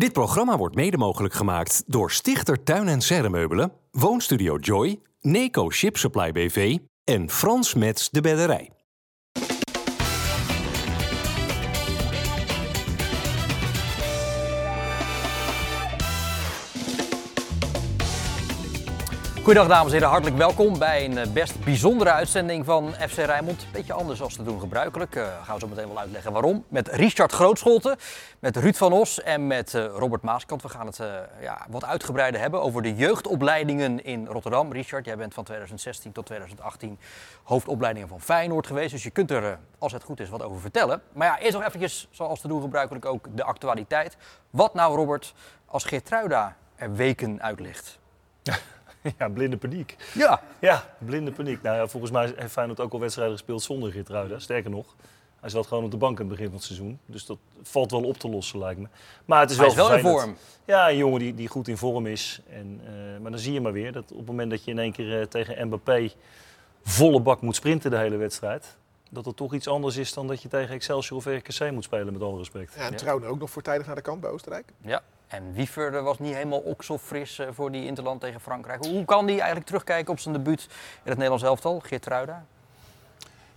Dit programma wordt mede mogelijk gemaakt door Stichter Tuin en Serremeubelen, Woonstudio Joy, Neco Ship Supply BV en Frans Mets de Bedderij. Goedendag dames en heren, hartelijk welkom bij een eh, best bijzondere uitzending van FC Rijnmond. Beetje anders als te doen gebruikelijk. Uh, gaan we zo meteen wel uitleggen waarom. Met Richard Grootscholten, met Ruud van Os en met uh, Robert Maaskant. We gaan het ja, wat uitgebreider hebben over de jeugdopleidingen in Rotterdam. Richard, jij bent van 2016 tot 2018 hoofdopleidingen van Feyenoord geweest. Dus je kunt er, als het goed is, wat over vertellen. Maar ja, eerst nog eventjes, zoals te doen gebruikelijk, ook de actualiteit. Wat nou, Robert, als Geertruida er weken uit ligt? Ja, blinde paniek. Ja. Ja, blinde paniek. Nou ja, volgens mij heeft Feyenoord ook al wedstrijden gespeeld zonder Geertruida. Sterker nog, hij zat gewoon op de bank aan het begin van het seizoen. Dus dat valt wel op te lossen, lijkt me. Maar het is Hij wel is wel in vorm. Ja, een jongen die, die goed in vorm is. En, eh, maar dan zie je maar weer dat op het moment dat je in één keer eh, tegen Mbappé volle bak moet sprinten de hele wedstrijd... dat het toch iets anders is dan dat je tegen Excelsior of RKC moet spelen, met alle respect. Ja, en Ja. Trouwen ook nog voortijdig naar de kant bij Oostenrijk. Ja. En Wiever was niet helemaal okselfris eh, voor die Interland tegen Frankrijk. Hoe kan die eigenlijk terugkijken op zijn debuut in het Nederlands elftal, Geertruida?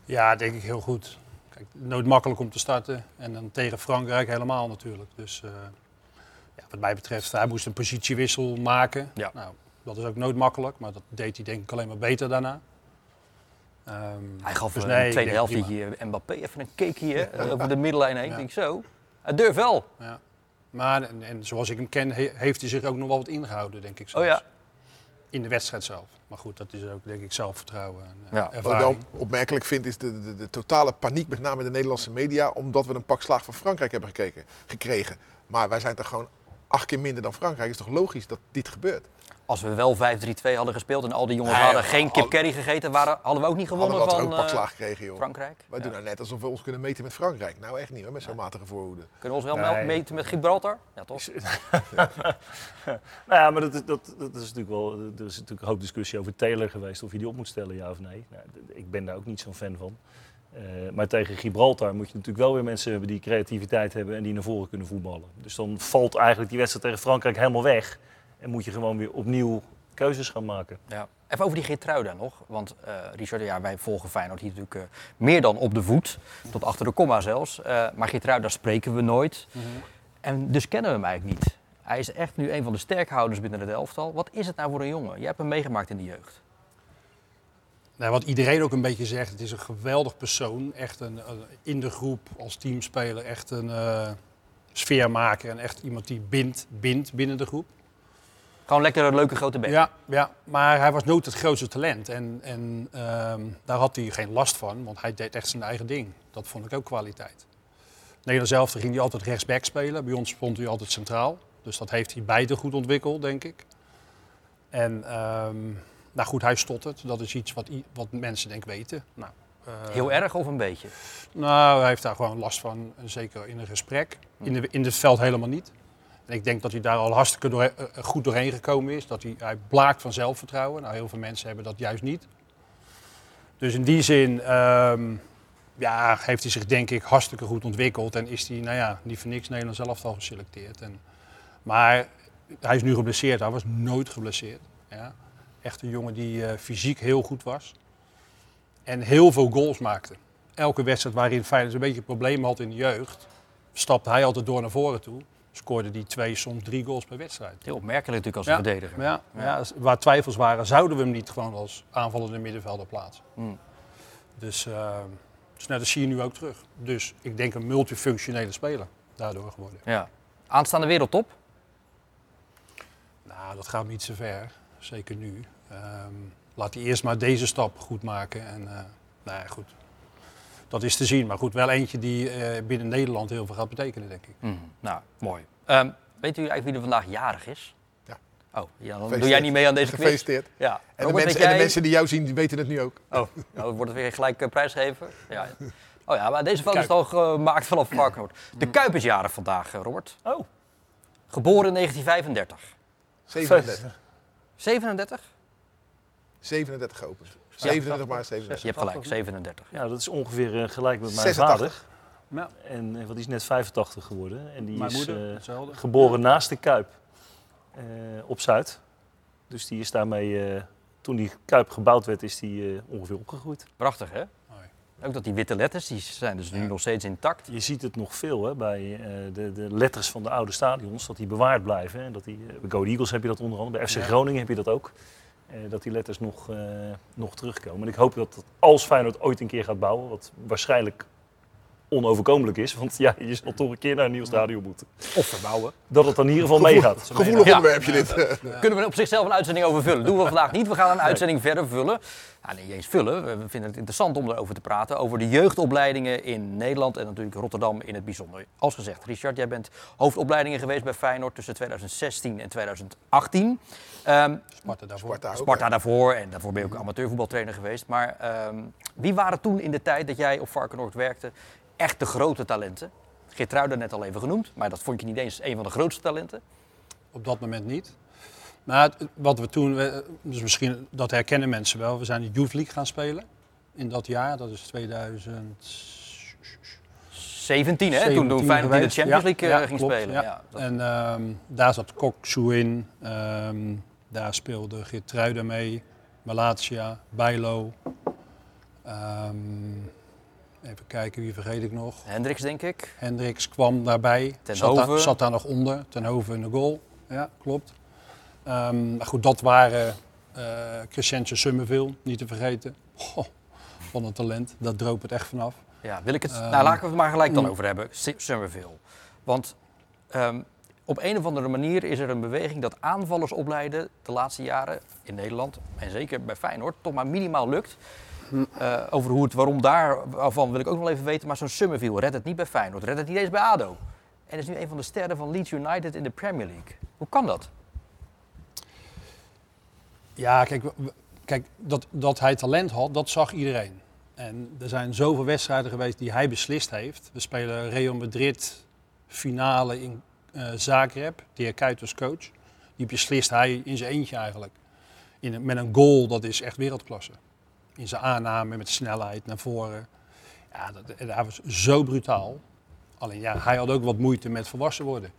Ja, denk ik heel goed. Kijk, nooit makkelijk om te starten. En dan tegen Frankrijk helemaal natuurlijk. Dus eh, ja, wat mij betreft, hij moest een positiewissel maken. Ja. Nou, dat is ook nooit makkelijk, maar dat deed hij denk ik alleen maar beter daarna. Ehm, Hij gaf dus eh, nee, tweede helft eh, Mbappé even een cakeje hè, over de middenlijn heen. Ik denk zo, hij durft wel. Ja. Maar en, en zoals ik hem ken, he- heeft hij zich ook nog wel wat ingehouden, denk ik zelfs. Oh ja. In de wedstrijd zelf. Maar goed, dat is ook denk ik zelfvertrouwen en eh, Ja. Wat ik wel opmerkelijk vind is de, de, de totale paniek, met name in de Nederlandse media, omdat we een pak slaag van Frankrijk hebben gekeken, gekregen. Maar wij zijn toch gewoon acht keer minder dan Frankrijk. is toch logisch dat dit gebeurt? Als we wel 5-3-2 hadden gespeeld en al die jongens Nee, hadden geen kip curry gegeten, waren, hadden we ook niet Hadden gewonnen we wat van ook pak eh, slaag gekregen, joh. Frankrijk. Wij doen nou net alsof we ons kunnen meten met Frankrijk. Nou, echt niet hoor, met zo'n matige voorhoede. Kunnen we ons wel Nee. meten met Gibraltar? Ja, toch? Nou ja, maar dat, is- dat, dat is natuurlijk wel. Er is natuurlijk een hoop discussie over Taylor geweest of je die op moet stellen, ja of nee. Nou, ik ben daar ook niet zo'n fan van. Eh, maar tegen Gibraltar moet je natuurlijk wel weer mensen hebben die creativiteit hebben en die naar voren kunnen voetballen. Dus dan valt eigenlijk die wedstrijd tegen Frankrijk helemaal weg. En moet je gewoon weer opnieuw keuzes gaan maken. Ja. Even over die Geertruida nog. Want eh, Richard, ja, wij volgen Feyenoord hier natuurlijk eh, meer dan op de voet. Tot achter de komma zelfs. Eh, maar Geertruida spreken we nooit. En dus kennen we hem eigenlijk niet. Hij is echt nu een van de sterkhouders binnen het elftal. Wat is het nou voor een jongen? Jij hebt hem meegemaakt in de jeugd. Nou, wat iedereen ook een beetje zegt, het is een geweldig persoon. Echt een, een- in de groep als teamspeler, echt een eh, sfeermaker en echt iemand die bindt, bindt binnen de groep. Gewoon lekker een leuke grote bek. Ja, ja, maar hij was nooit het grootste talent. En, en ehm, daar had hij geen last van, want hij deed echt zijn eigen ding. Dat vond ik ook kwaliteit. Nederland zelf ging hij altijd rechtsback spelen. Bij ons stond hij altijd centraal. Dus dat heeft hij beide goed ontwikkeld, denk ik. En ehm, nou goed, hij stottert. Dat is iets wat, wat mensen denk ik weten. Nou, eh, Heel erg of een beetje? nou, hij heeft daar gewoon last van, zeker in een gesprek. In, de, in het veld helemaal niet. Ik denk dat hij daar al hartstikke door, eh, goed doorheen gekomen is. Dat hij, hij blaakt van zelfvertrouwen. Nou, heel veel mensen hebben dat juist niet. Dus in die zin ehm, ja, heeft hij zich denk ik hartstikke goed ontwikkeld. En is hij, nou ja, niet voor niks Nederland zelf al geselecteerd. En, maar hij is nu geblesseerd. Hij was nooit geblesseerd. Ja. Echt een jongen die eh, fysiek heel goed was. En heel veel goals maakte. Elke wedstrijd waarin Feyenoord een beetje problemen had in de jeugd, stapte hij altijd door naar voren toe. Scoorde die twee, soms drie goals per wedstrijd. Heel opmerkelijk natuurlijk als Ja. verdediger. Ja, ja. waar twijfels waren, zouden we hem niet gewoon als aanvallende middenvelder plaatsen. Hmm. Dus, dus nou, dat zie je nu ook terug. Dus ik denk een multifunctionele speler daardoor geworden. Ja. Aanstaande wereldtop? Nou, dat gaat niet zo ver. Zeker nu. Ehm, laat hij eerst maar deze stap goed maken. En, eh, nou ja, goed. Dat is te zien. Maar goed, wel eentje die eh, binnen Nederland heel veel gaat betekenen, denk ik. Mhm. Nou, mooi. Ehm weet u eigenlijk wie er vandaag jarig is? Ja. Oh, ja, dan doe jij niet mee aan deze quiz? Gefeliciteerd. Ja. En de, mensen, en de mensen die jou zien, die weten het nu ook. Oh, nou, wordt het weer gelijk eh, prijsgeven? Ja. Oh ja, maar deze foto is toch gemaakt vanaf Varkenoord. De Kuip is jarig vandaag, eh, Robert. Oh, Geboren in 1935. 37. 37? 37 geopend. 37 maar 37. Je hebt gelijk, 37. ja, dat is ongeveer eh, gelijk met mijn 86. vader. Ja. En, eh, want die is net 85 geworden. En die Mijn is moeder, eh, geboren naast de Kuip eh, op Zuid. Dus die is daarmee, eh, toen die Kuip gebouwd werd, is die eh, ongeveer opgegroeid. Prachtig, hè? Ook dat die witte letters, die zijn dus nu nog steeds intact. Je ziet het nog veel hè, bij eh, de, de letters van de oude stadions, dat die bewaard blijven. En dat die, eh, bij Go Ahead Eagles heb je dat onder andere, bij FC Ja. Groningen heb je dat ook. Eh, dat die letters nog, eh, nog terugkomen. En ik hoop dat als Feyenoord ooit een keer gaat bouwen, wat waarschijnlijk onoverkomelijk is, want ja, je zal toch een keer naar een nieuw stadion moeten. Of verbouwen. Dat het dan in ieder geval meegaat. Gevoelig Ja. onderwerpje dit. Kunnen we op zichzelf een uitzending over vullen? Doen we vandaag niet. We gaan een uitzending verder vullen. Nou, niet eens vullen. We vinden het interessant om erover te praten. Over de jeugdopleidingen in Nederland en natuurlijk Rotterdam in het bijzonder. Als gezegd, Richard, jij bent hoofdopleidingen geweest bij Feyenoord tussen 2016 en 2018. Ehm, Sparta daarvoor. Sparta ook, Sparta hè. daarvoor en daarvoor ben je ook amateurvoetbaltrainer geweest. Maar ehm, wie waren toen in de tijd dat jij op Varkenoord werkte echt de grote talenten? Geertruida net al even genoemd, maar dat vond je niet eens een van de grootste talenten. Op dat moment niet. Maar wat we toen, dus misschien dat herkennen mensen wel, we zijn de Youth League gaan spelen in dat jaar. Dat is 2000. 17, hè? toen, 17 toen Feyenoord in de. Champions League eh, ja, ging klopt, spelen. ja. Dat- En ehm, daar zat Koksu in. Ehm, daar speelde Geertruida mee. Malatia, Bijlo. Ehm, even kijken, wie vergeet ik nog? Hendricks, denk ik. Hendricks kwam daarbij. Ten zat, daar, zat daar nog onder. Ten Hove in de goal. Ja, klopt. Ehm, maar goed, dat waren eh Crescencio Summerville, niet te vergeten. Goh, van een talent. Daar droop het echt vanaf. Ja, wil ik het... Ehm, nou, laten we het maar gelijk dan mm. over hebben. Summerville. Want ehm, op een of andere manier is er een beweging dat aanvallers opleiden de laatste jaren in Nederland, en zeker bij Feyenoord, toch maar minimaal lukt. Eh, over hoe het waarom daarvan wil ik ook nog even weten. Maar zo'n Summerville redt het niet bij Feyenoord, redt het niet eens bij ADO. En is nu een van de sterren van Leeds United in de Premier League. Hoe kan dat? Ja, kijk, kijk dat, dat hij talent had, dat zag iedereen. En er zijn zoveel wedstrijden geweest die hij beslist heeft. We spelen Real Madrid finale in eh Zagreb, de heer Kuyt coach. Die beslist hij in zijn eentje eigenlijk. In, met een goal, dat is echt wereldklasse. In zijn aanname, met snelheid naar voren. Ja, dat, en hij was zo brutaal. Alleen ja, hij had ook wat moeite met volwassen worden.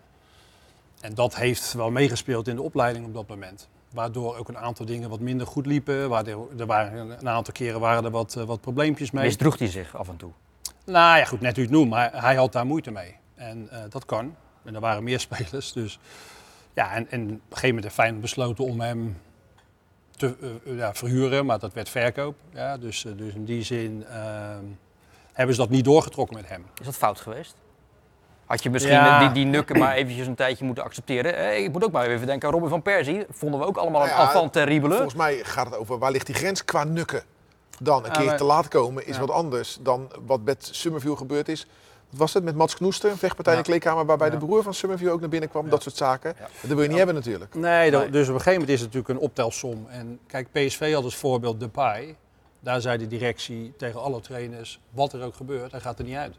En dat heeft wel meegespeeld in de opleiding op dat moment. Waardoor ook een aantal dingen wat minder goed liepen. Waardoor, er waren, een aantal keren waren er wat, eh, wat probleempjes mee. Misdroeg hij zich af en toe? Nou ja, goed, net u het noemt, maar hij had daar moeite mee. En eh, dat kan. En er waren meer spelers. Dus ja, en, en op een gegeven moment heeft Feyenoord besloten om hem te eh, ja, verhuren, maar dat werd verkoop. Ja, dus, eh, dus in die zin ehm, hebben ze dat niet doorgetrokken met hem. Is dat fout geweest? Had je misschien Ja. die, die nukken maar eventjes een tijdje moeten accepteren? Eh, ik moet ook maar even denken aan Robin van Persie. Vonden we ook allemaal een Nou ja, afval terrible. Volgens mij gaat het over waar ligt die grens qua nukken. Dan een keer maar- te laat komen is Ja. wat anders dan wat met Summerville gebeurd is. Wat was het met Mats Knoester, een vechtpartij in de kleedkamer waarbij Ja. de broer van Summerville ook naar binnen kwam. Ja. Dat soort zaken. Ja. Dat wil je niet hebben natuurlijk. Nee, dat- dus op een gegeven moment is het natuurlijk een optelsom. En kijk, PSV had als voorbeeld Depay. Daar zei de directie tegen alle trainers, wat er ook gebeurt, hij gaat er niet uit.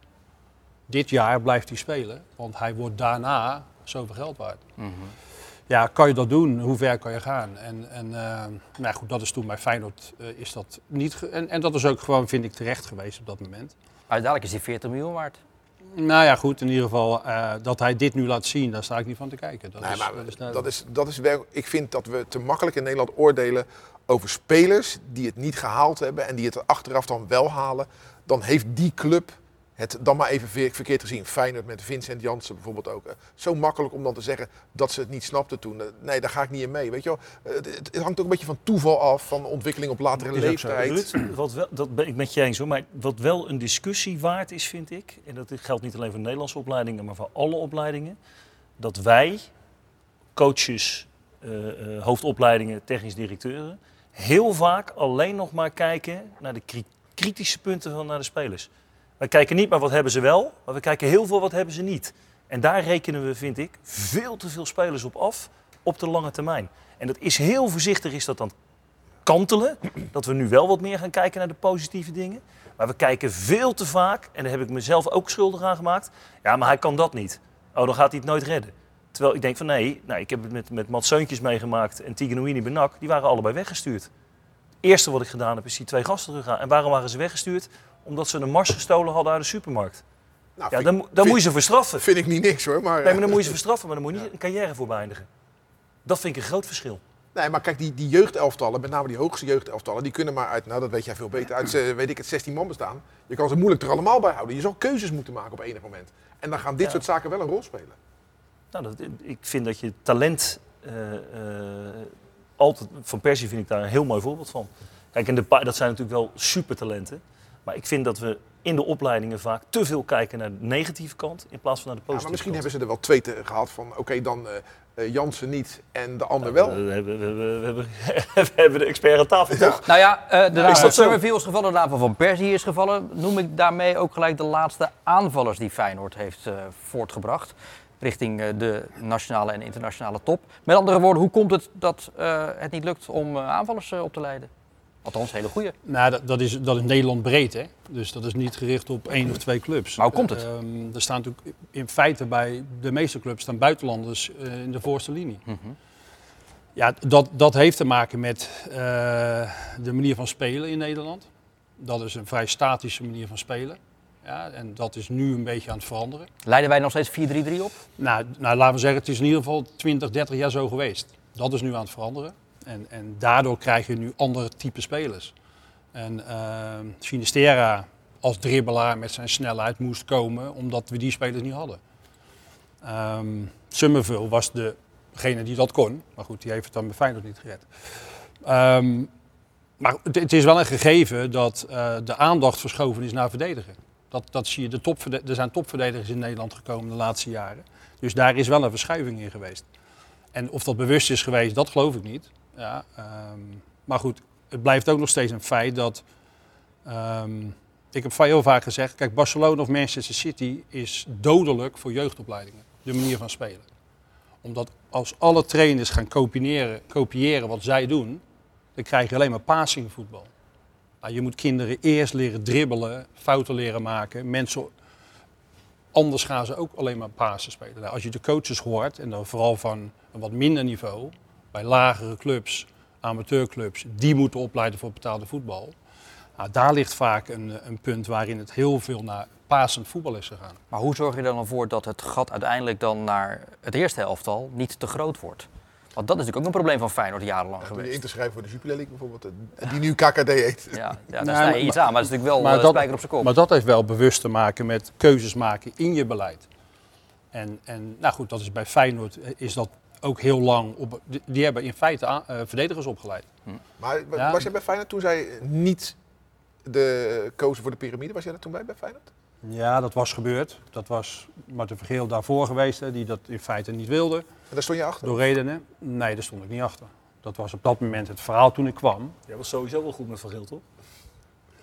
Dit jaar blijft hij spelen, want hij wordt daarna zoveel geld waard. Mhm. Ja, kan je dat doen? Hoe ver kan je gaan? En, en eh, nou goed, dat is toen bij Feyenoord eh, is dat niet... en, en dat is ook gewoon, vind ik, terecht geweest op dat moment. Uiteindelijk is hij 40 miljoen waard. Nou ja, goed, in ieder geval eh, dat hij dit nu laat zien, daar sta ik niet van te kijken. Dat Nee, is, maar dat is dat is, dat is wel, ik vind dat we te makkelijk in Nederland oordelen over spelers die het niet gehaald hebben en die het achteraf dan wel halen. Dan heeft die club het dan maar even ver- verkeerd gezien. Feyenoord met Vincent Janssen bijvoorbeeld ook. Eh, Zo makkelijk om dan te zeggen dat ze het niet snapten toen. Eh, Nee, daar ga ik niet in mee. Weet je wel? Eh, Het, hangt ook een beetje van toeval af, van ontwikkeling op latere leeftijd. Ruud, wat wel, dat ben ik met je eens hoor, maar wat wel een discussie waard is, vind ik, en dat geldt niet alleen voor Nederlandse opleidingen, maar voor alle opleidingen, dat wij, coaches, hoofdopleidingen, technisch directeuren, heel vaak alleen nog maar kijken naar de kri- kritische punten van naar de spelers. Wij kijken niet maar wat hebben ze wel, maar we kijken heel veel wat hebben ze niet. En daar rekenen we, vind ik, veel te veel spelers op af op de lange termijn. En dat is heel voorzichtig is dat dan kantelen. Dat we nu wel wat meer gaan kijken naar de positieve dingen. Maar we kijken veel te vaak, en daar heb ik mezelf ook schuldig aan gemaakt. Ja, maar hij kan dat niet. Oh, dan gaat hij het nooit redden. Terwijl ik denk van nee, nou, ik heb het met, met Mats meegemaakt en Tiganoini Benak. Die waren allebei weggestuurd. Het eerste wat ik gedaan heb is die twee gasten teruggaan. En waarom waren ze weggestuurd? Omdat ze een mars gestolen hadden uit de supermarkt. Nou, Ja, dan, dan vind- moet je ze voor straffen. Vind ik niet niks hoor. Maar, Nee, maar dan moet je ze voor straffen, maar dan moet je niet een carrière voor beëindigen. Dat vind ik een groot verschil. Nee, maar kijk, die, die jeugdelftallen, met name die hoogste jeugdelftallen, die kunnen maar uit, nou dat weet jij veel beter, uit eh, weet ik het, 16 man bestaan. Je kan ze moeilijk er allemaal bij houden. Je zal keuzes moeten maken op enig moment. En dan gaan dit Ja. soort zaken wel een rol spelen. Nou, dat, ik vind dat je talent eh, eh, altijd. Van Persie vind ik daar een heel mooi voorbeeld van. Kijk, en de, dat zijn natuurlijk wel supertalenten. Maar ik vind dat we in de opleidingen vaak te veel kijken naar de negatieve kant in plaats van naar de Ja, positieve maar misschien kant. hebben ze er wel twee te, gehad van, oké, dan eh eh, Jansen niet en de ander We, wel. we, hebben- we, hebben- we, hebben, we hebben de expert aan tafel, Ja. toch? Nou ja, eh, de naam is van is gevallen, de naam van Van Persie is gevallen. Noem ik daarmee ook gelijk de laatste aanvallers die Feyenoord heeft eh, voortgebracht. Richting eh, de nationale en internationale top. Met andere woorden, hoe komt het dat eh, het niet lukt om aanvallers op te leiden? Althans, hele goede. Nou, dat, dat, is, dat is Nederland breed, hè. Dus dat is niet gericht op één of twee clubs. Maar hoe komt het? Ehm, er staan natuurlijk in feite bij de meeste clubs staan buitenlanders eh, in de voorste linie. Ja, dat, dat heeft te maken met eh, de manier van spelen in Nederland. Dat is een vrij statische manier van spelen. Ja, en dat is nu een beetje aan het veranderen. Leiden wij nog steeds 4-3-3 op? Nou, nou, laten we zeggen, het is in ieder geval 20, 30 jaar zo geweest. Dat is nu aan het veranderen. En, en daardoor krijg je nu andere type spelers. En uh, Sinistera als dribbelaar met zijn snelheid moest komen, omdat we die spelers niet hadden. Ehm Summerville was degene die dat kon. Maar goed, die heeft het dan bij Feyenoord niet gered. Ehm, maar het, is wel een gegeven dat eh, de aandacht verschoven is naar verdedigen. Dat, dat zie je, de topverde- er zijn topverdedigers in Nederland gekomen de laatste jaren. Dus daar is wel een verschuiving in geweest. En of dat bewust is geweest, dat geloof ik niet. Ja, ehm, maar goed, het blijft ook nog steeds een feit dat... ehm, ik heb heel vaak gezegd, kijk, Barcelona of Manchester City is dodelijk voor jeugdopleidingen. De manier van spelen. Omdat als alle trainers gaan kopiëren, kopiëren wat zij doen, dan krijg je alleen maar passingvoetbal. Nou, je moet kinderen eerst leren dribbelen, fouten leren maken. Mensen, anders gaan ze ook alleen maar pasen spelen. Nou, als je de coaches hoort, en dan vooral van een wat minder niveau, bij lagere clubs, amateurclubs, die moeten opleiden voor betaalde voetbal. Nou, daar ligt vaak een, een punt waarin het heel veel naar pasend voetbal is gegaan. Maar hoe zorg je er dan voor dat het gat uiteindelijk dan naar het eerste helftal niet te groot wordt? Want dat is natuurlijk ook een probleem van Feyenoord jarenlang Ja, je in geweest. te schrijven voor de Jupiler League bijvoorbeeld, eh, die nu KKD heet. Ja, ja daar Nou, sta je maar- iets aan, maar dat is natuurlijk wel Maar eh, dat- spijker op zijn kop. Maar dat heeft wel bewust te maken met keuzes maken in je beleid. En, en nou goed, dat is bij Feyenoord eh, is dat ook heel lang. Op, die, die hebben in feite aan- eh, verdedigers opgeleid. Maar wa- Ja. was jij bij Feyenoord toen zij niet de kozen voor de piramide? Was jij er toen bij bij Feyenoord? Ja, dat was gebeurd. Dat was Marten Vergeel daarvoor geweest, hè, die dat in feite niet wilde. En daar stond je achter? Door redenen. Nee, daar stond ik niet achter. Dat was op dat moment het verhaal toen ik kwam. Jij was sowieso wel goed met Van Geel, toch?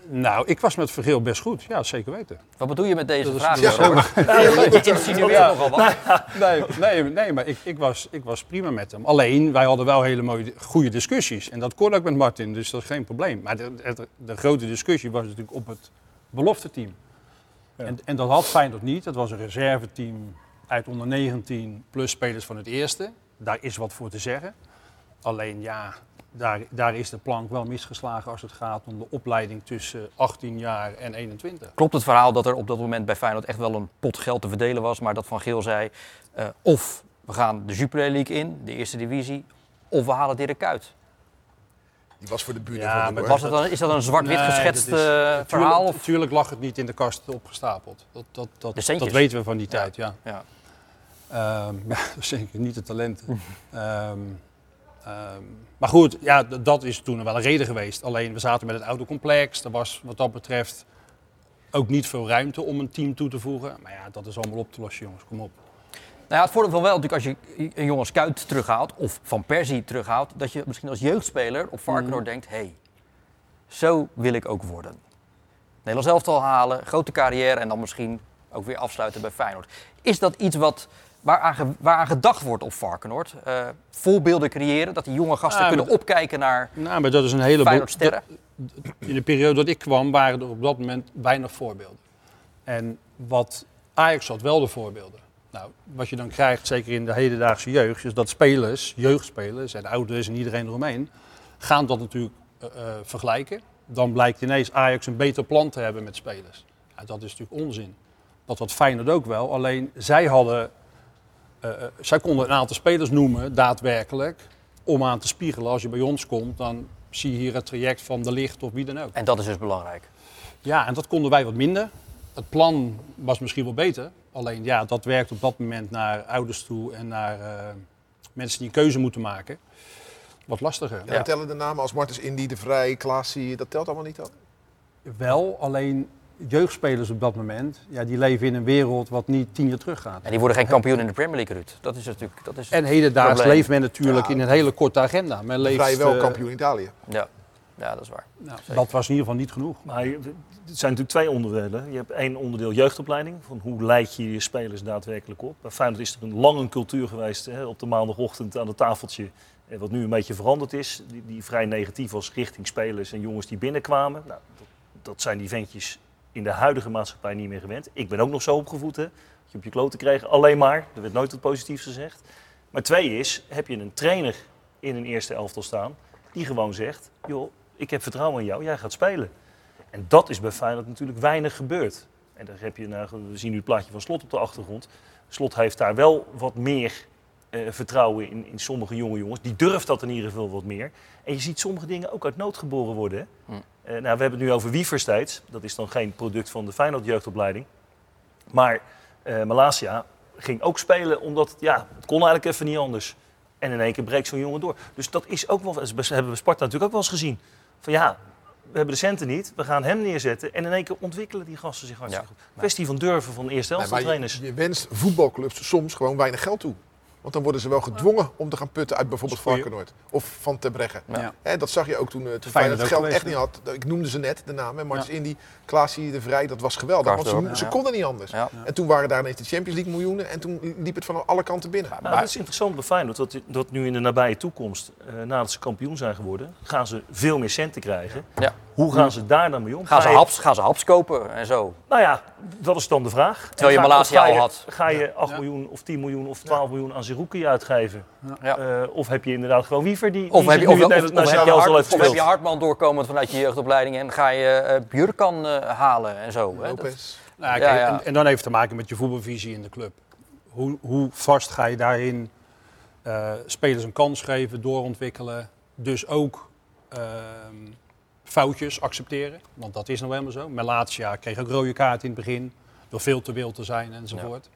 Nou, ik was met Vergeel best goed. Ja, zeker weten. Wat bedoel je met deze Dat is- vraag? ja, Robert? Je insinueert nogal wat. Nee, nee, nee maar ik, ik, was, ik was prima met hem. Alleen, wij hadden wel hele mooie, goede discussies. En dat kon ook met Martin, dus dat is geen probleem. Maar de, de, de grote discussie was natuurlijk op het belofteteam. Ja. En, en dat had Feyenoord niet. Dat was een reserveteam uit onder 19 plus spelers van het eerste. Daar is wat voor te zeggen. Alleen ja, daar, daar is de plank wel misgeslagen als het gaat om de opleiding tussen 18 jaar en 21. Klopt het verhaal dat er op dat moment bij Feyenoord echt wel een pot geld te verdelen was, maar dat Van Geel zei, eh, of we gaan de Jupiler League in, de eerste divisie, of we halen Dirk Kuyt. Die was voor de buurt. Ja, van maar Was het dan, is dat een zwart-wit Nee, geschetst dat is- eh, verhaal? Tuurlijk, Of? tuurlijk lag het niet in de kast opgestapeld. Dat, dat, dat, dat weten we van die tijd, ja. Ja. Ehm, ja, zeker niet de talenten. Ehm, ehm, maar goed, ja, dat is toen wel een reden geweest. Alleen we zaten met het oude complex. Er was wat dat betreft ook niet veel ruimte om een team toe te voegen. Maar ja, dat is allemaal op te lossen, jongens. Kom op. Nou ja, het voordeel van wel natuurlijk als je een jongen Kuyt terughaalt, of Van Persie terughaalt, dat je misschien als jeugdspeler op Varkenoord denkt, hé, hey, zo wil ik ook worden. Nederlands elftal halen, grote carrière en dan misschien ook weer afsluiten bij Feyenoord. Is dat iets wat, waaraan, waaraan gedacht wordt op Varkenoord? Eh, voorbeelden creëren, dat die jonge gasten Ah, kunnen maar- opkijken naar Nou, maar dat is een hele Feyenoord sterren? In de periode dat ik kwam waren er op dat moment weinig voorbeelden. En wat Ajax had wel de voorbeelden. Nou, wat je dan krijgt, zeker in de hedendaagse jeugd, is dat spelers, jeugdspelers en ouders en iedereen eromheen, gaan dat natuurlijk eh, eh, vergelijken. Dan blijkt ineens Ajax een beter plan te hebben met spelers. Ja, dat is natuurlijk onzin. Dat had Feyenoord ook wel. Alleen zij hadden, zij konden een aantal spelers noemen, daadwerkelijk, om aan te spiegelen. Als je bij ons komt, dan zie je hier het traject van de licht of wie dan ook. En dat is dus belangrijk. Ja, en dat konden wij wat minder. Het plan was misschien wel beter. Alleen ja, dat werkt op dat moment naar ouders toe en naar eh, mensen die een keuze moeten maken. Wat lastiger. En tellen de namen als Martens Indy, De Vrij, Klaasie, dat telt allemaal niet dan? Wel, alleen jeugdspelers op dat moment, ja, die leven in een wereld wat niet tien jaar terug gaat. En die worden geen kampioen in de Premier League, Ruud. Dat is natuurlijk... Dat is En hedendaags probleem. leeft men natuurlijk Ja. in een hele korte agenda. Men leeft, Vrij wel eh, kampioen in Italië. Ja. ja, dat is waar. nou, dat was in ieder geval niet genoeg. Maar het zijn natuurlijk twee onderdelen. Je hebt één onderdeel jeugdopleiding. Van hoe leid je je spelers daadwerkelijk op. Bij Feyenoord is er een lange cultuur geweest hè, op de maandagochtend aan het tafeltje. eh, Wat nu een beetje veranderd is. Die, die vrij negatief was richting spelers en jongens die binnenkwamen. Nou, dat, dat zijn die ventjes in de huidige maatschappij niet meer gewend. Ik ben ook nog zo opgevoed. Hè, dat je op je kloten kreeg. Alleen maar. Er werd nooit wat positiefs gezegd. Maar twee is, heb je een trainer in een eerste elftal staan. Die gewoon zegt, joh, ik heb vertrouwen in jou. Jij gaat spelen. En dat is bij Feyenoord natuurlijk weinig gebeurd. En daar heb je, nou, we zien nu het plaatje van Slot op de achtergrond. Slot heeft daar wel wat meer eh, vertrouwen in, in sommige jonge jongens. Die durft dat in ieder geval wat meer. En je ziet sommige dingen ook uit nood geboren worden. Hm. Eh, nou, we hebben het nu over Wiever steeds. Dat is dan geen product van de Feyenoord jeugdopleiding. Maar eh Malasia ging ook spelen omdat ja, het kon eigenlijk even niet anders. En in één keer breekt zo'n jongen door. Dus dat is ook wel, dat hebben we Sparta natuurlijk ook wel eens gezien. Van ja, we hebben de centen niet, we gaan hem neerzetten. En in één keer ontwikkelen die gasten zich hartstikke Ja. goed. Kwestie van durven van eerste Nee, helft maar je, trainers. je wenst voetbalclubs soms gewoon weinig geld toe. Want dan worden ze wel gedwongen om te gaan putten uit bijvoorbeeld Varkenoord. Of van Terbregge. Ja. Hè, dat zag je ook toen, eh, toen Feyenoord het geld geweest, echt niet had. Ik noemde ze net, de naam. Martins Ja. Indy, Klaasie, De Vrij. Dat was geweldig. Want ze, ze konden niet anders. Ja. En toen waren daar ineens de Champions League miljoenen. En toen liep het van alle kanten binnen. Nou, dat is interessant bij Feyenoord, dat, dat nu in de nabije toekomst, eh, nadat ze kampioen zijn geworden, gaan ze veel meer centen krijgen. Ja. Hoe gaan ze daar dan mee om? Gaan ze, haps, gaan ze haps kopen en zo? Nou ja, dat is dan de vraag. Terwijl je Ga- Malasia al je- had. Ga je 8 Ja. miljoen of 10 miljoen of 12 miljoen aan Zerouki uitgeven? Ja. Eh, of heb je inderdaad gewoon Wiever die, Of die heb je, zich of, nu of, het of, nationale heb je, elftal hard, heeft of heb je gespeeld? Hartman doorkomend vanuit je jeugdopleiding en ga je eh Bjurkan eh, halen en zo. Hè? Dat-. Nou, Ja, kijk, ja. En, en dan heeft te maken met je voetbalvisie in de club. Hoe, hoe vast ga je daarin eh, spelers een kans geven, doorontwikkelen. Dus ook ehm, foutjes accepteren. Want dat is nou helemaal zo. Melatia kreeg ook rode kaart in het begin. Door veel te wild te zijn enzovoort.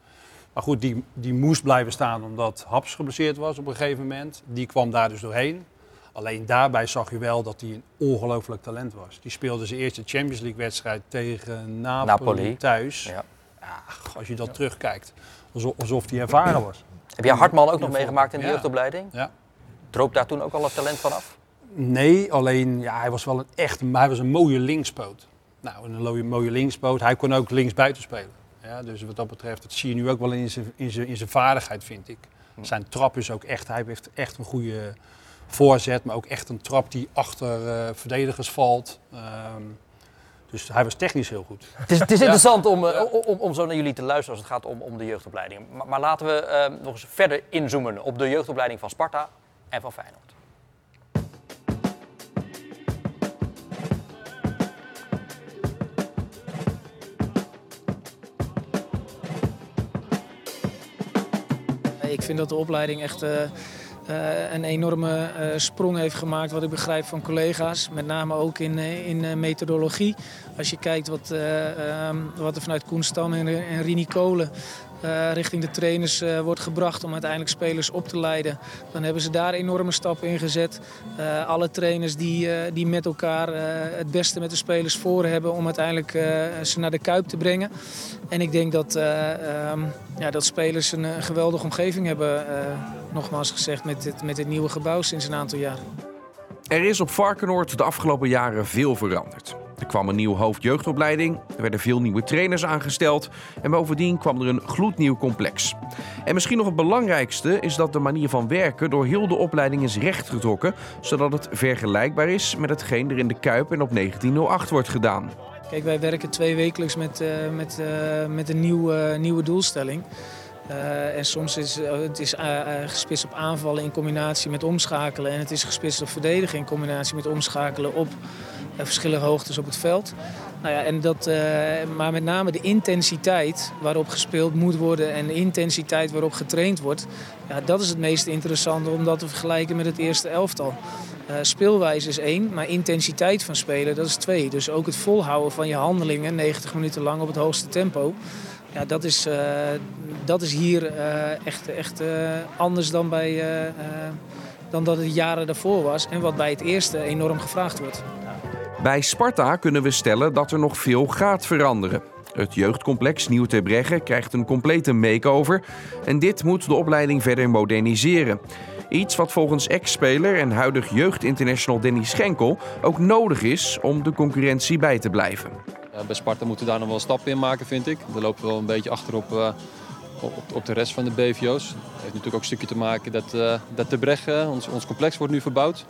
Maar goed, die, die moest blijven staan omdat Haps geblesseerd was op een gegeven moment. Die kwam daar dus doorheen. Alleen daarbij zag je wel dat hij een ongelooflijk talent was. Die speelde zijn eerste Champions League wedstrijd tegen Napoli, Napoli. thuis. Ja. Ja, als je dat terugkijkt, alsof, alsof hij ervaren was. Heb jij Hartman ook nog Ja, meegemaakt in de ja. jeugdopleiding? Ja. Droop daar toen ook al het talent vanaf? Nee, alleen ja, hij was wel een echt hij was een mooie linkspoot. Nou, een mooie, linkspoot. Hij kon ook linksbuiten spelen. Ja, dus wat dat betreft, dat zie je nu ook wel in zijn, in zijn, in zijn vaardigheid, vind ik. Zijn trap is ook echt, hij heeft echt een goede voorzet, maar ook echt een trap die achter eh, verdedigers valt. Ehm, dus hij was technisch heel goed. Het is, het is interessant om, eh, om, om zo naar jullie te luisteren als het gaat om, om de jeugdopleiding. Maar, maar laten we eh, nog eens verder inzoomen op de jeugdopleiding van Sparta en van Feyenoord. Vind dat de opleiding echt eh, eh, een enorme eh, sprong heeft gemaakt, wat ik begrijp van collega's. Met name ook in, in methodologie. Als je kijkt wat, eh, ehm, wat er vanuit Koen Stam en, en Rini Kolen eh, richting de trainers eh, wordt gebracht om uiteindelijk spelers op te leiden. Dan hebben ze daar enorme stappen in gezet. Eh, alle trainers die, die met elkaar het beste met de spelers voor hebben om uiteindelijk ze naar de Kuip te brengen. En ik denk dat, eh, ehm, ja, dat spelers een, eh, geweldige omgeving hebben, nogmaals gezegd, met het, met het nieuwe gebouw sinds een aantal jaar. Er is op Varkenoord de afgelopen jaren veel veranderd. Er kwam een nieuw hoofdjeugdopleiding, er werden veel nieuwe trainers aangesteld en bovendien kwam er een gloednieuw complex. En misschien nog het belangrijkste is dat de manier van werken door heel de opleiding is rechtgetrokken, zodat het vergelijkbaar is met hetgeen er in de Kuip en op 1908 wordt gedaan. Kijk, wij werken twee wekelijks met, eh, met, eh, met een nieuwe, nieuwe doelstelling. Uh, en soms is het is, uh, gespitst op aanvallen in combinatie met omschakelen. En het is gespitst op verdedigen in combinatie met omschakelen op verschillende hoogtes op het veld. Nou ja, en dat, maar met name de intensiteit waarop gespeeld moet worden en de intensiteit waarop getraind wordt. Ja, dat is het meest interessante om dat te vergelijken met het eerste elftal. Speelwijze is één, maar intensiteit van spelen dat is twee. Dus ook het volhouden van je handelingen 90 minuten lang op het hoogste tempo. Ja, dat, is, uh, dat is hier uh, echt, echt anders dan, bij, dan dat het jaren daarvoor was. En wat bij het eerste enorm gevraagd wordt. Bij Sparta kunnen we stellen dat er nog veel gaat veranderen. Het jeugdcomplex Nieuw Terbregge krijgt een complete make-over. En dit moet de opleiding verder moderniseren. Iets wat volgens ex-speler en huidig jeugdinternational Danny Schenkel ook nodig is om de concurrentie bij te blijven. Ja, bij Sparta moeten we daar nog wel stappen in maken, vind ik. We lopen wel een beetje achter op, uh, op, op, de rest van de BVO's. Het heeft natuurlijk ook een stukje te maken dat, uh, dat de Breggen, ons, ons complex, wordt nu verbouwd.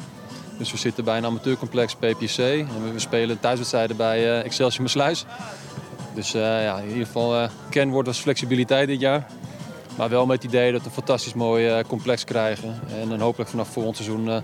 Dus we zitten bij een amateurcomplex PPC en we, spelen thuiswedstrijden bij Excelsior Mersluis. Dus ja, in ieder geval kernwoord was flexibiliteit dit jaar. Maar wel met het idee dat we een fantastisch mooi complex krijgen. En dan hopelijk vanaf volgend seizoen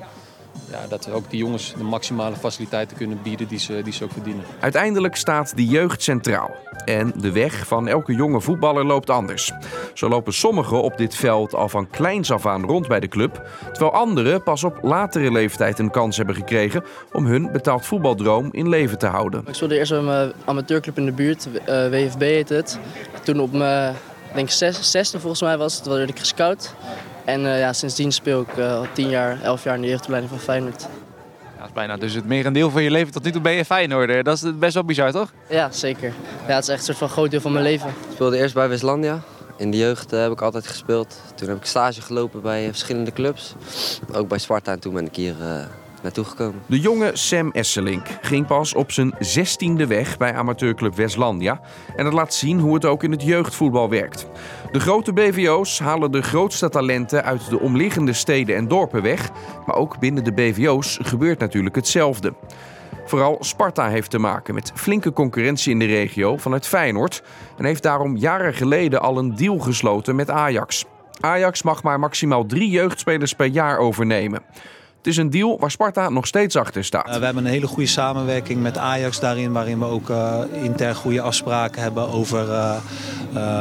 ja, dat we ook die jongens de maximale faciliteiten kunnen bieden die ze, die ze ook verdienen. Uiteindelijk staat de jeugd centraal. En de weg van elke jonge voetballer loopt anders. Zo lopen sommigen op dit veld al van kleins af aan rond bij de club, terwijl anderen pas op latere leeftijd een kans hebben gekregen om hun betaald voetbaldroom in leven te houden. Ik speelde eerst bij mijn amateurclub in de buurt, uh, eh, WFB heet het. Toen op mijn denk zesde volgens mij was het, werd ik gescout. En uh, ja, sindsdien speel ik uh, al tien jaar, elf jaar in de jeugdopleiding van Feyenoord. Ja, dat is bijna dus het merendeel van je leven tot nu toe ben je Feyenoord. Dat is best wel bizar, toch? Ja, zeker. Ja, het is echt een soort van groot deel van mijn leven. Ik speelde eerst bij Westlandia. In de jeugd uh, heb ik altijd gespeeld. Toen heb ik stage gelopen bij verschillende clubs. Ook bij Sparta en toen ben ik hier naartoe gekomen. De jonge Sam Esselink ging pas op zijn zestiende weg bij amateurclub Westlandia. En dat laat zien hoe het ook in het jeugdvoetbal werkt. De grote BVO's halen de grootste talenten uit de omliggende steden en dorpen weg. Maar ook binnen de BVO's gebeurt natuurlijk hetzelfde. Vooral Sparta heeft te maken met flinke concurrentie in de regio vanuit Feyenoord. En heeft daarom jaren geleden al een deal gesloten met Ajax. Ajax mag maar maximaal drie jeugdspelers per jaar overnemen. Het is een deal waar Sparta nog steeds achter staat. Uh, we hebben een hele goede samenwerking met Ajax daarin, waarin we ook uh, intern goede afspraken hebben over, uh,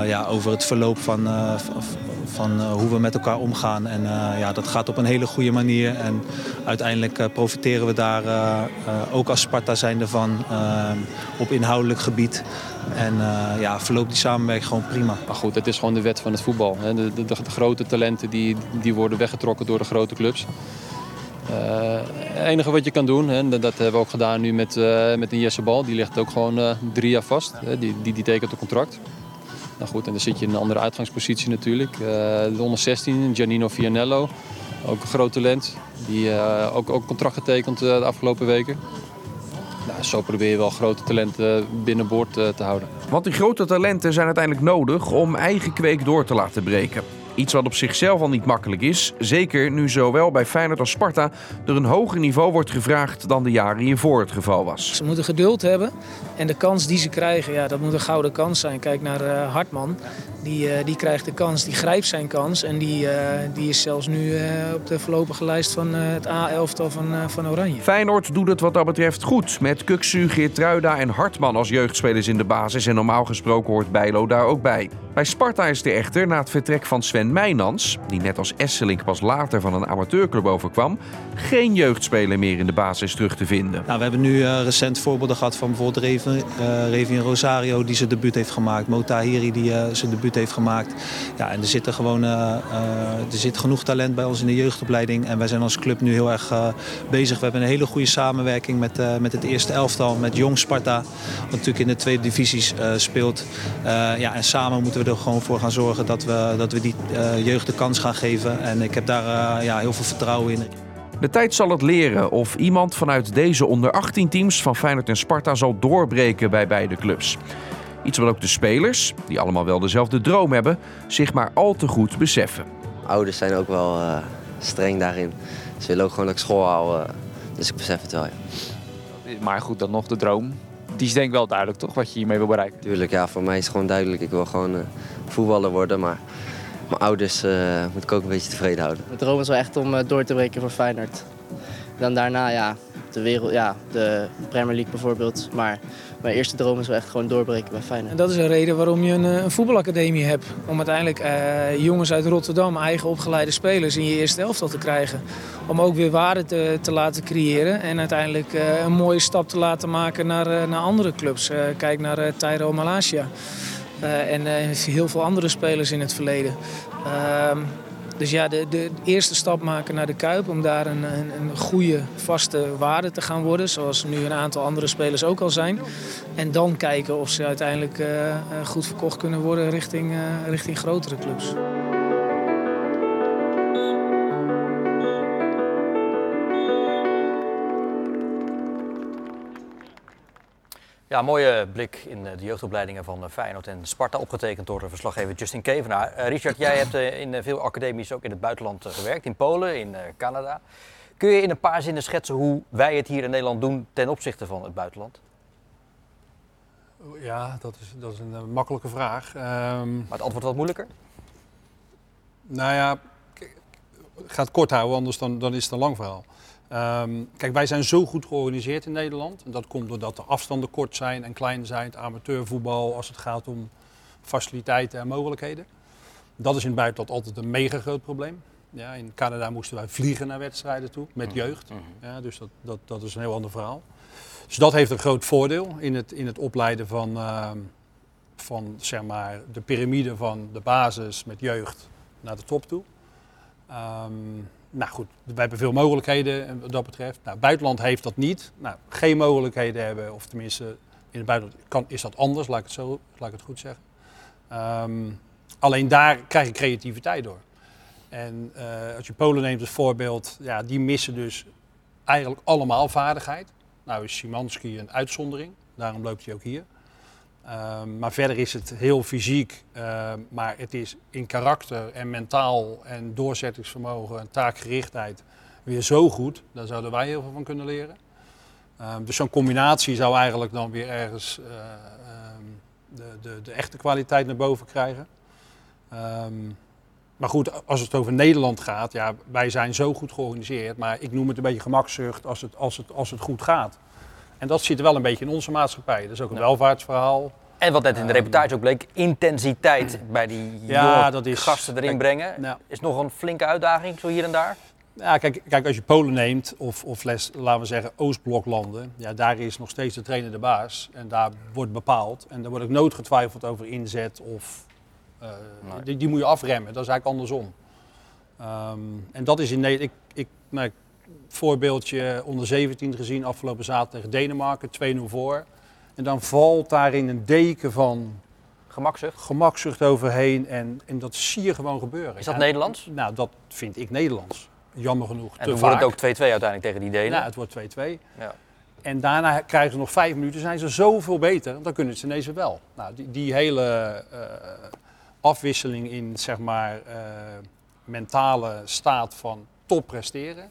ja, over het verloop van, van hoe we met elkaar omgaan. En ja, dat gaat op een hele goede manier. En uiteindelijk profiteren we daar ook als Sparta zijnde van op inhoudelijk gebied. En ja, verloopt die samenwerking gewoon prima. Maar goed, het is gewoon de wet van het voetbal. Hè. De, de, de, de grote talenten die, die worden weggetrokken door de grote clubs. Het uh, enige wat je kan doen, hè, dat hebben we ook gedaan nu met, uh, met een Jesse Bal, die ligt ook gewoon uh, drie jaar vast. Hè, die, die, die tekent een contract. Nou goed, en dan zit je in een andere uitgangspositie natuurlijk. de onder 16, Giannino Vianello, ook een groot talent. Die ook, ook contract getekend de afgelopen weken. Nou, zo probeer je wel grote talenten binnenboord te houden. Want die grote talenten zijn uiteindelijk nodig om eigen kweek door te laten breken. Iets wat op zichzelf al niet makkelijk is, zeker nu zowel bij Feyenoord als Sparta er een hoger niveau wordt gevraagd dan de jaren hiervoor het geval was. Ze moeten geduld hebben en de kans die ze krijgen, ja, dat moet een gouden kans zijn. Kijk naar uh, Hartman, die, uh, die krijgt de kans, die grijpt zijn kans en die, uh, die is zelfs nu op de voorlopige lijst van het A-elftal van, van Oranje. Feyenoord doet het wat dat betreft goed, met Kuksu, Geertruida en Hartman als jeugdspelers in de basis en normaal gesproken hoort Bijlo daar ook bij. Bij Sparta is er echter na het vertrek van Sven Meijnans, die net als Esselink pas later van een amateurclub overkwam, geen jeugdspeler meer in de basis terug te vinden. Nou, we hebben nu uh, recent voorbeelden gehad van bijvoorbeeld uh, Revin Rosario die zijn debuut heeft gemaakt, Motahiri die uh, zijn debuut heeft gemaakt. Ja, en er zit er gewoon er zit genoeg talent bij ons in de jeugdopleiding en wij zijn als club nu heel erg bezig. We hebben een hele goede samenwerking met, met het eerste elftal, met Jong Sparta, wat natuurlijk in de tweede divisies speelt. ja, en samen moeten we er gewoon voor gaan zorgen dat we, dat we die jeugd de kans gaan geven. En ik heb daar uh, ja, heel veel vertrouwen in. De tijd zal het leren of iemand vanuit deze onder 18 teams van Feyenoord en Sparta zal doorbreken bij beide clubs. Iets wat ook de spelers, die allemaal wel dezelfde droom hebben, zich maar al te goed beseffen. Ouders zijn ook wel uh, streng daarin. Ze willen ook gewoon dat ik school hou, dus ik besef het wel. Ja. Maar goed, dan nog de droom die is denk ik wel duidelijk, toch? Wat je hiermee wil bereiken. Tuurlijk, ja. Voor mij is het gewoon duidelijk. Ik wil gewoon uh, voetballer worden. Maar mijn ouders eh, moet ik ook een beetje tevreden houden. Mijn droom is wel echt om eh, door te breken voor Feyenoord. Dan daarna ja, de, wereld, ja, de Premier League bijvoorbeeld. Maar mijn eerste droom is wel echt gewoon doorbreken bij Feyenoord. En dat is een reden waarom je een, eh, een voetbalacademie hebt. Om uiteindelijk eh, jongens uit Rotterdam, eigen opgeleide spelers in je eerste elftal te krijgen. Om ook weer waarde te, te laten creëren. En uiteindelijk eh, een mooie stap te laten maken naar, eh, naar andere clubs. Eh, kijk naar uh, Tyro Malasia. Eh, en eh, heel veel andere spelers in het verleden. Ehm, dus ja, de, de eerste stap maken naar de Kuip om daar een, een, een goede, vaste waarde te gaan worden. Zoals nu een aantal andere spelers ook al zijn. En dan kijken of ze uiteindelijk eh, goed verkocht kunnen worden richting, richting grotere clubs. Ja, mooie blik in eh, de jeugdopleidingen van eh, Feyenoord en Sparta, opgetekend door de verslaggever Justin Kevenaar. Eh, Richard, jij hebt eh, in eh, veel academies ook in het buitenland eh, gewerkt, in Polen, in eh, Canada. Kun je in een paar zinnen schetsen hoe wij het hier in Nederland doen ten opzichte van het buitenland? Ja, dat is, dat is een eh, makkelijke vraag. Ehm, Maar het antwoord wat moeilijker? Nou ja, ik ga het kort houden, anders dan, dan is het een lang verhaal. Ehm, kijk, wij zijn zo goed georganiseerd in Nederland. En dat komt doordat de afstanden kort zijn en klein zijn. Het amateurvoetbal, als het gaat om faciliteiten en mogelijkheden. Dat is in het buitenland altijd een mega groot probleem. Ja, in Canada moesten wij vliegen naar wedstrijden toe met jeugd. Ja, dus dat, dat, dat is een heel ander verhaal. Dus dat heeft een groot voordeel in het, in het opleiden van, ehm, van zeg maar, de piramide van de basis met jeugd naar de top toe. Ehm, nou goed, wij hebben veel mogelijkheden en wat dat betreft. Nou, buitenland heeft dat niet. Nou, geen mogelijkheden hebben, of tenminste in het buitenland kan, is dat anders, laat ik het, zo, laat ik het goed zeggen. Ehm, alleen daar krijg je creativiteit door. En eh, als je Polen neemt als voorbeeld, ja, die missen dus eigenlijk allemaal vaardigheid. Nou is Szymanski een uitzondering, daarom loopt hij ook hier. Ehm, maar verder is het heel fysiek, ehm, maar het is in karakter en mentaal en doorzettingsvermogen en taakgerichtheid weer zo goed. Daar zouden wij heel veel van kunnen leren. Ehm, dus zo'n combinatie zou eigenlijk dan weer ergens eh, de, de, de echte kwaliteit naar boven krijgen. Maar goed, als het over Nederland gaat, ja, wij zijn zo goed georganiseerd, maar ik noem het een beetje gemakzucht als het, als het, als het goed gaat. En dat zit wel een beetje in onze maatschappij. Dat is ook een Ja. welvaartsverhaal. En wat net in de Ehm, reportage ook bleek, intensiteit bij die Ja, dat is- gasten erin kijk, brengen, nou. is nog een flinke uitdaging, zo hier en daar. Ja, kijk, kijk, als je Polen neemt, of, of les, laten we zeggen Oostbloklanden, ja, daar is nog steeds de trainer de baas. En daar wordt bepaald. En daar wordt ook nooit getwijfeld over inzet of... eh, die, die moet je afremmen, dat is eigenlijk andersom. Ehm, en dat is in Nederland... Ik, ik, nou, ik- voorbeeldje onder 17 gezien afgelopen zaterdag tegen Denemarken, 2-0 voor. En dan valt daarin een deken van Gemakzucht. gemakzucht overheen. En, en dat zie je gewoon gebeuren. Is dat En- Nederlands? Nou, dat vind ik Nederlands. Jammer genoeg. En dan wordt het ook 2-2 uiteindelijk tegen die Denen. Ja, het wordt 2-2. Ja. En daarna krijgen ze nog vijf minuten, zijn ze zoveel beter, dan kunnen ze ineens wel. Nou, die, die hele eh, afwisseling in, zeg maar, eh, mentale staat van top presteren,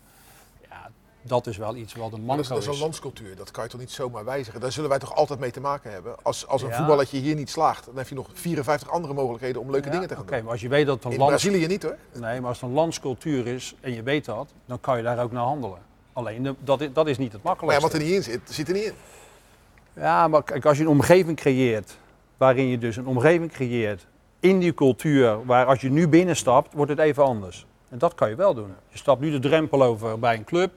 dat is wel iets wat een dat, is, manco dat is een landscultuur, dat kan je toch niet zomaar wijzigen. Daar zullen wij toch altijd mee te maken hebben. Als, als een Ja. voetballetje hier niet slaagt, dan heb je nog 54 andere mogelijkheden om leuke Ja, dingen te gaan Oké, doen. maar als je weet dat een In lands- Brazilië niet hoor. Nee, maar als het een landscultuur is en je weet dat, dan kan je daar ook naar handelen. Alleen, de- dat is, dat is niet het Maar ja, makkelijkste. wat er niet in zit, zit er niet in. Ja, maar kijk, als je een omgeving creëert, waarin je dus een omgeving creëert in die cultuur, waar als je nu binnenstapt, wordt het even anders. En dat kan je wel doen. Je stapt nu de drempel over bij een club.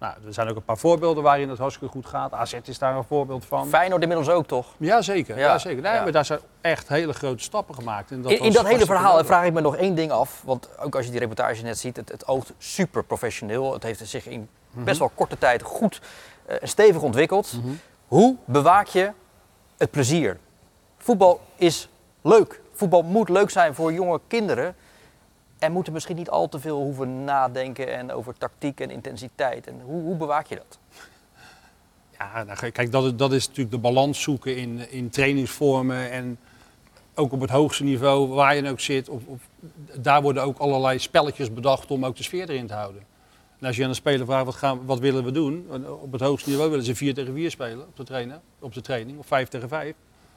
Nou, er zijn ook een paar voorbeelden waarin het hartstikke goed gaat. AZ is daar een voorbeeld van. Feyenoord inmiddels ook toch? Jazeker, Ja, zeker. Nee, ja. maar daar zijn echt hele grote stappen gemaakt. En dat in, dat hele verhaal leuk. vraag ik me nog één ding af. Want ook als je die reportage net ziet, het, het oogt super professioneel. Het heeft zich in Mhm. best wel korte tijd goed eh, stevig ontwikkeld. Hoe bewaak je het plezier? Voetbal is leuk. Voetbal moet leuk zijn voor jonge kinderen. En moeten misschien niet al te veel hoeven nadenken en over tactiek en intensiteit. En hoe, hoe bewaak je dat? Ja, nou, kijk, dat, dat is natuurlijk de balans zoeken in, in trainingsvormen en ook op het hoogste niveau waar je ook zit. Of, daar worden ook allerlei spelletjes bedacht om ook de sfeer erin te houden. En als je aan een speler vraagt wat, gaan, wat willen we doen, op het hoogste niveau willen ze 4 tegen 4 spelen op de, trainen, op de training, of 5 tegen 5.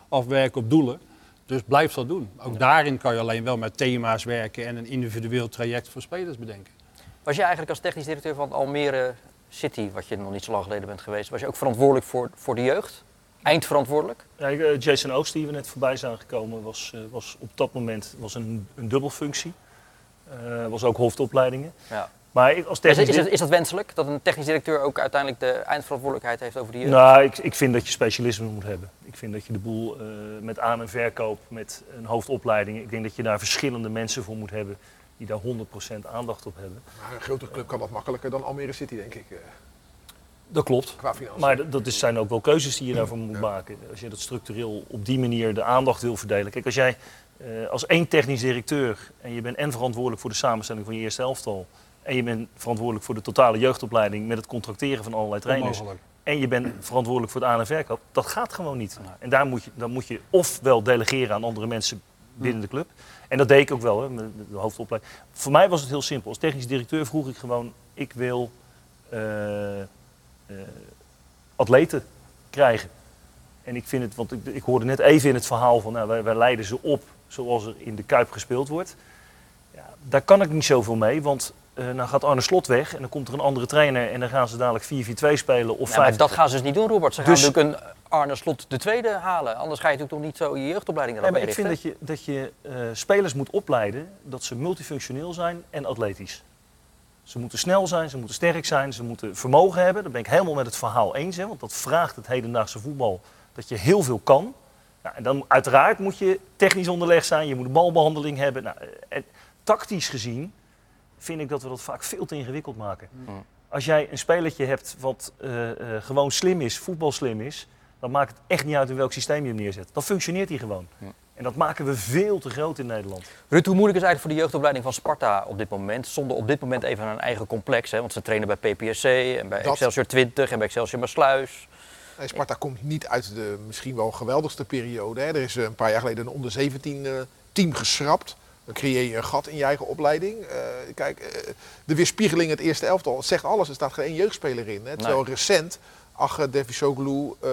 Afwerken op doelen. Dus blijf dat doen. Ook daarin kan je alleen wel met thema's werken en een individueel traject voor spelers bedenken. Was je eigenlijk als technisch directeur van Almere City, wat je nog niet zo lang geleden bent geweest, was je ook verantwoordelijk voor, voor de jeugd? Eindverantwoordelijk? Ja, eh, Jason Oost, die we net voorbij zijn gekomen, was, eh, was op dat moment was een, een dubbelfunctie. Eh, was ook hoofdopleidingen. Ja. Maar ik als Is, technisch is, is dat wenselijk, dat een technisch directeur ook uiteindelijk de eindverantwoordelijkheid heeft over de jeugd? Nou, ik, ik vind dat je specialisme moet hebben. Ik vind dat je de boel eh, met aan- en verkoop, met een hoofdopleiding, ik denk dat je daar verschillende mensen voor moet hebben die daar 100% aandacht op hebben. Maar een grotere club kan dat makkelijker dan Almere City, denk ik. eh, Dat klopt. Qua financiën. Maar dat, is- zijn ook wel keuzes die je daarvoor moet maken. Als je dat structureel op die manier de aandacht wil verdelen. Kijk, als jij eh, als één technisch directeur en je bent en verantwoordelijk voor de samenstelling van je eerste elftal. En je bent verantwoordelijk voor de totale jeugdopleiding met het contracteren van allerlei trainers. Onmogelijk. En je bent verantwoordelijk voor het aan- en verkoop. Dat gaat gewoon niet. En daar moet je, dan moet je ofwel delegeren aan andere mensen binnen de club. En dat deed ik ook wel, hè, met de hoofdopleiding. Voor mij was het heel simpel. Als technisch directeur vroeg ik gewoon, ik wil eh, eh, atleten krijgen. En ik vind het, want ik, ik hoorde net even in het verhaal van, nou, wij, wij leiden ze op zoals er in de Kuip gespeeld wordt. Ja, daar kan ik niet zoveel mee, want eh dan gaat Arne Slot weg en dan komt er een andere trainer en dan gaan ze dadelijk 4-4-2 spelen of Ja, maar 5 dat gaan ze dus niet doen, Robert. Ze gaan Dus- natuurlijk een Arne Slot de tweede halen. Anders ga je natuurlijk toch niet zo je jeugdopleiding Nee, erop maar ik vind dat je, dat je eh, spelers moet opleiden dat ze multifunctioneel zijn en atletisch. Ze moeten snel zijn, ze moeten sterk zijn, ze moeten vermogen hebben. Daar ben ik helemaal met het verhaal eens. Hè, want dat vraagt het hedendaagse voetbal dat je heel veel kan. Nou, en dan uiteraard moet je technisch onderlegd zijn, je moet een balbehandeling hebben. Nou, eh, en tactisch gezien vind ik dat we dat vaak veel te ingewikkeld maken. Als jij een spelertje hebt wat eh, eh, gewoon slim is, voetbalslim is, dan maakt het echt niet uit in welk systeem je hem neerzet. Dan functioneert hij gewoon. En dat maken we veel te groot in Nederland. Ruud, hoe moeilijk is eigenlijk voor de jeugdopleiding van Sparta op dit moment? Zonder op dit moment even een eigen complex. Hè? Want ze trainen bij PPSC en bij Dat- Excelsior 20 en bij Excelsior Maasluis. Nee, Sparta komt niet uit de misschien wel geweldigste periode. Hè. Er is eh, een paar jaar geleden een onder 17 eh, team geschrapt. Dan creëer je een gat in je eigen opleiding. Eh, kijk, eh, de weerspiegeling het eerste elftal het zegt alles. Er staat geen jeugdspeler in. Hè. Terwijl recent, Ach, Devisoglu, eh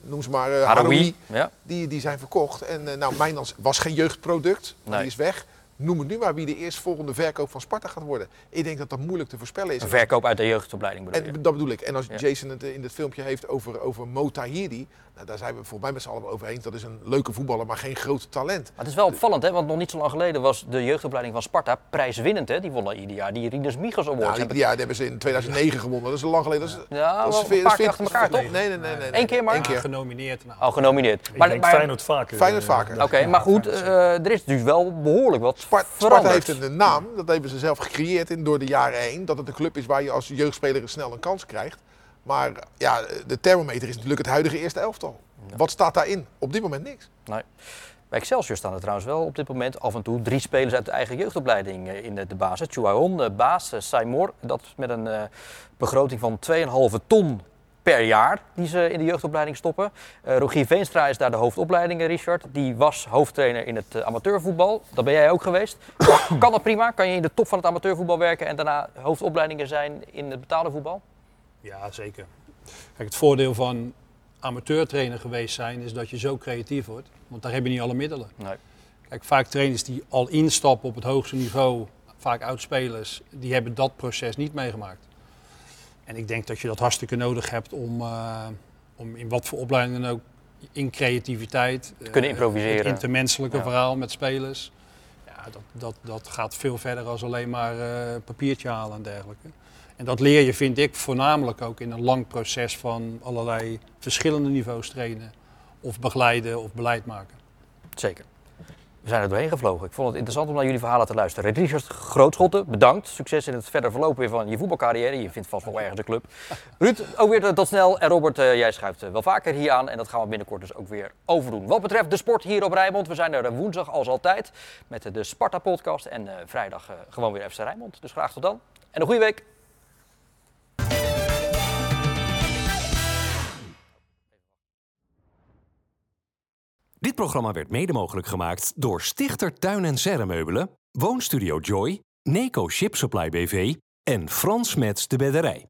noem ze maar, uh, Haroui, ja. die, die zijn verkocht. En nou, Mijnans was geen jeugdproduct, maar Nee. die is weg. Noem het nu maar wie de eerstvolgende verkoop van Sparta gaat worden. Ik denk dat dat moeilijk te voorspellen is. Een verkoop uit de jeugdopleiding bedoel je? En dat bedoel ik. En als Ja. Jason het in het filmpje heeft over, over Mo Tahiri, nou, daar zijn we volgens mij met z'n allen over eens. Dat is een leuke voetballer, maar geen groot talent. Maar het is wel opvallend, hè? want nog niet zo lang geleden was de jeugdopleiding van Sparta prijswinnend. Hè? Die wonnen ieder jaar die Rinus Michels Award. Nou, die hebben ze in 2009 gewonnen. Dat is lang geleden. Dat is, Ja, dat is een paar keer achter elkaar, toch? Nee, nee, nee. nee, Eén keer maar? Eén keer. Genomineerd. Nou. Al genomineerd. Ik denk Feyenoord vaker. Feyenoord eh, vaker. Oké, maar goed, eh, er is dus wel behoorlijk wat Sparta heeft een naam, dat hebben ze zelf gecreëerd in, door de jaren heen. Dat het een club is waar je als jeugdspeler snel een kans krijgt. Maar ja, de thermometer is natuurlijk het huidige eerste elftal. Wat staat daarin? Op dit moment niks. Nee. Bij Excelsior staan er trouwens wel op dit moment af en toe drie spelers uit de eigen jeugdopleiding eh, in de, basis. De baas, eh, Saimor, dat met een eh, begroting van 2,5 ton per jaar die ze in de jeugdopleiding stoppen. Eh Rogier Veenstra is daar de hoofdopleiding, eh, Richard. Die was hoofdtrainer in het eh, amateurvoetbal. Dat ben jij ook geweest. kan dat prima? Kan je in de top van het amateurvoetbal werken en daarna hoofdopleidingen zijn in het betaalde voetbal? Ja, zeker. Kijk, het voordeel van amateurtrainer geweest zijn is dat je zo creatief wordt. Want daar heb je niet alle middelen. Nee. Kijk, vaak trainers die al instappen op het hoogste niveau, vaak oudspelers, die hebben dat proces niet meegemaakt. En ik denk dat je dat hartstikke nodig hebt om, eh, om in wat voor opleiding dan ook, in creativiteit, Te kunnen eh, improviseren. het intermenselijke Ja. verhaal met spelers. Ja, dat, dat, dat gaat veel verder als alleen maar eh, papiertje halen en dergelijke. En dat leer je, vind ik, voornamelijk ook in een lang proces van allerlei verschillende niveaus trainen. Of begeleiden of beleid maken. Zeker. We zijn er doorheen gevlogen. Ik vond het interessant om naar jullie verhalen te luisteren. Richard Grootschotten, bedankt. Succes in het verder verlopen weer van je voetbalcarrière. Je vindt vast wel ergens een club. Ruud, ook weer tot snel. En Robert, eh, jij schuift eh, wel vaker hier aan. En dat gaan we binnenkort dus ook weer overdoen. Wat betreft de sport hier op Rijnmond. We zijn er eh, woensdag als altijd met de Sparta-podcast. En vrijdag gewoon weer FC Rijnmond. Dus graag tot dan. En een goede week. Dit programma werd mede mogelijk gemaakt door Stichter Tuin en Serremeubelen, Woonstudio Joy, Neco Ship Supply BV en Frans Mets de Bedderij.